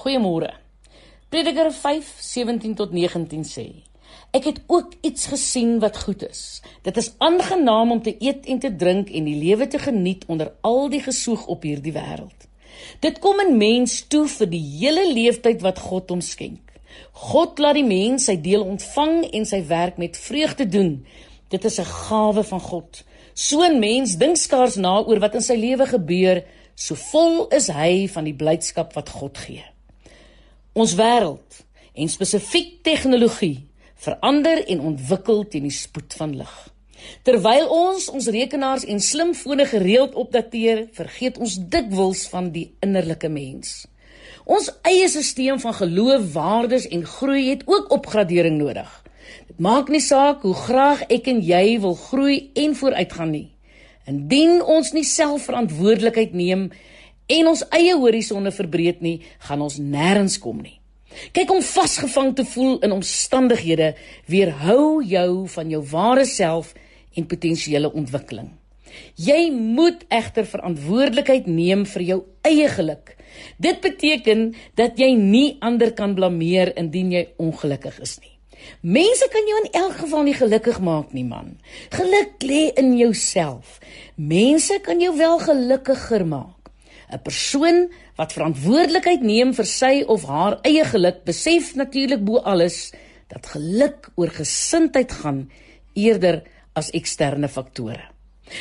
Goeiemôre. Prediker 5:17 tot 19 sê: Ek het ook iets gesien wat goed is. Dit is aangenaam om te eet en te drink en die lewe te geniet onder al die gesoeg op hierdie wêreld. Dit kom in mens toe vir die hele leeftyd wat God hom skenk. God laat die mens sy deel ontvang en sy werk met vreugde doen. Dit is 'n gawe van God. So 'n mens dink skaars na oor wat in sy lewe gebeur, so vol is hy van die blydskap wat God gee. Ons wêreld en spesifiek tegnologie verander en ontwikkel teen die spoed van lig. Terwyl ons ons rekenaars en slimfone gereeld opdateer, vergeet ons dikwels van die innerlike mens. Ons eie stelsel van geloof, waardes en groei het ook opgradering nodig. Dit maak nie saak hoe graag ek en jy wil groei en vooruitgaan nie. Indien ons nie self verantwoordelikheid neem en ons eie horisonne verbreek nie, gaan ons nêrens kom nie. Kyk om vasgevang te voel in omstandighede weerhou jou van jou ware self en potensiële ontwikkeling. Jy moet egter verantwoordelikheid neem vir jou eie geluk. Dit beteken dat jy nie ander kan blameer indien jy ongelukkig is nie. Mense kan jou in elk geval nie gelukkig maak nie, man. Geluk lê in jouself. Mense kan jou wel gelukkiger maak. 'n Persoon wat verantwoordelikheid neem vir sy of haar eie geluk, besef natuurlik bo alles dat geluk oor gesindheid gaan eerder as eksterne faktore.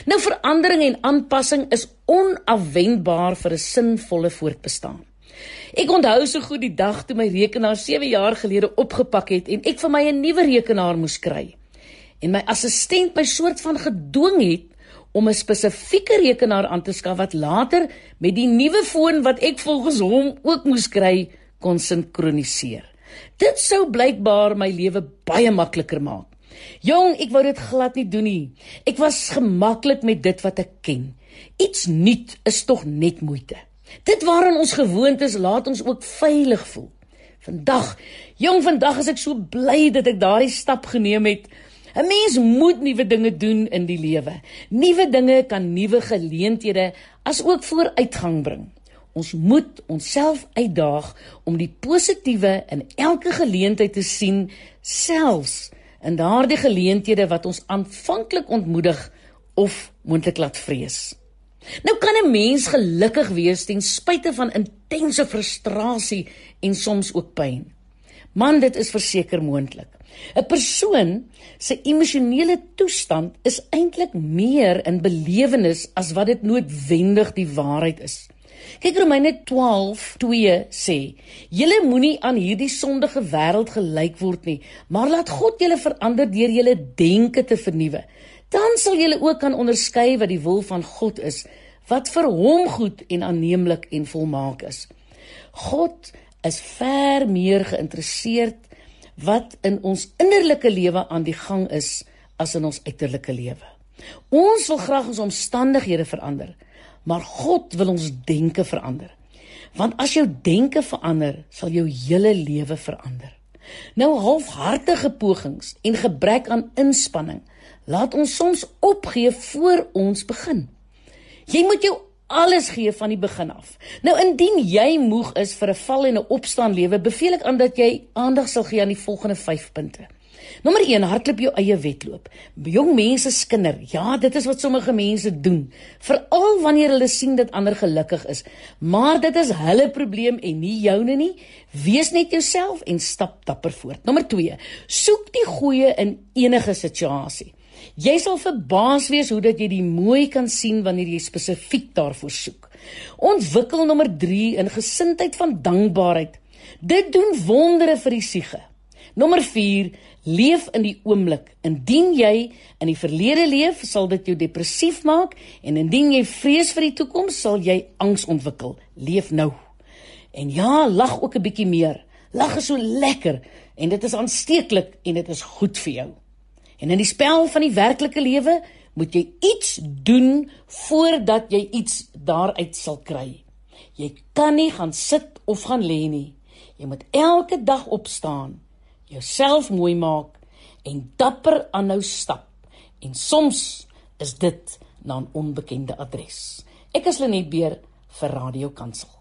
Nou verandering en aanpassing is onafwendbaar vir 'n sinvolle voortbestaan. Ek onthou so goed die dag toe my rekenaar 7 jaar gelede opgepak het en ek vir my 'n nuwe rekenaar moes kry. En my assistent my soort van gedwing het om 'n spesifieke rekenaar aan te skaf wat later met die nuwe foon wat ek volgens hom ook moes kry kon sinkroniseer. Dit sou blykbaar my lewe baie makliker maak. Jong, ek wou dit glad nie doen nie. Ek was gemaklik met dit wat ek ken. Iets nuut is tog net moeite. Dit waaraan ons gewoond is, laat ons ook veilig voel. Vandag, jong, vandag is ek so bly dat ek daardie stap geneem het 'n Mens moet nuwe dinge doen in die lewe. Nuwe dinge kan nuwe geleenthede as ook vooruitgang bring. Ons moet onsself uitdaag om die positiewe in elke geleentheid te sien, selfs in daardie geleenthede wat ons aanvanklik ontmoedig of moontlik laat vrees. Nou kan 'n mens gelukkig wees ten spyte van intense frustrasie en soms ook pyn. Man, dit is verseker moontlik. 'n Persoon se emosionele toestand is eintlik meer in belewenis as wat dit noodwendig die waarheid is. Kyk Romeine 12:2 sê: "Julle moenie aan hierdie sondige wêreld gelyk word nie, maar laat God julle verander deur julle denke te vernuwe. Dan sal julle ook kan onderskei wat die wil van God is, wat vir hom goed en aanneemlik en volmaak is." God is ver meer geïnteresseerd wat in ons innerlike lewe aan die gang is as in ons uiterlike lewe. Ons wil graag ons omstandighede verander, maar God wil ons denke verander. Want as jou denke verander, sal jou hele lewe verander. Nou halfhartige pogings en gebrek aan inspanning laat ons soms opgee voor ons begin. Jy moet jou alles gee van die begin af. Nou indien jy moeg is vir 'n val en 'n opstaan lewe, beveel ek aan dat jy aandag sal gee aan die volgende 5 punte. Nommer 1, hardloop jou eie wedloop. Jong mense skinder. Ja, dit is wat sommige mense doen, veral wanneer hulle sien dat ander gelukkig is. Maar dit is hulle probleem en nie joune nie. Wees net jouself en stap dapper voort. Nommer 2, soek die goeie in enige situasie. Jy sal verbaas wees hoe dat jy die mooi kan sien wanneer jy spesifiek daarvoor soek. Ontwikkel nommer 3 in gesindheid van dankbaarheid. Dit doen wondere vir die siege. Nommer 4 Leef in die oomblik. Indien jy in die verlede leef, sal dit jou depressief maak en indien jy vrees vir die toekoms, sal jy angs ontwikkel. Leef nou. En ja, lag ook 'n bietjie meer. Lag is so lekker en dit is aansteeklik en dit is goed vir jou. En in die spel van die werklike lewe moet jy iets doen voordat jy iets daaruit sal kry. Jy kan nie gaan sit of gaan lê nie. Jy moet elke dag opstaan, jouself mooi maak en dapper aanhou stap. En soms is dit na 'n onbekende adres. Ek is Lenet Beer vir Radio Kansel.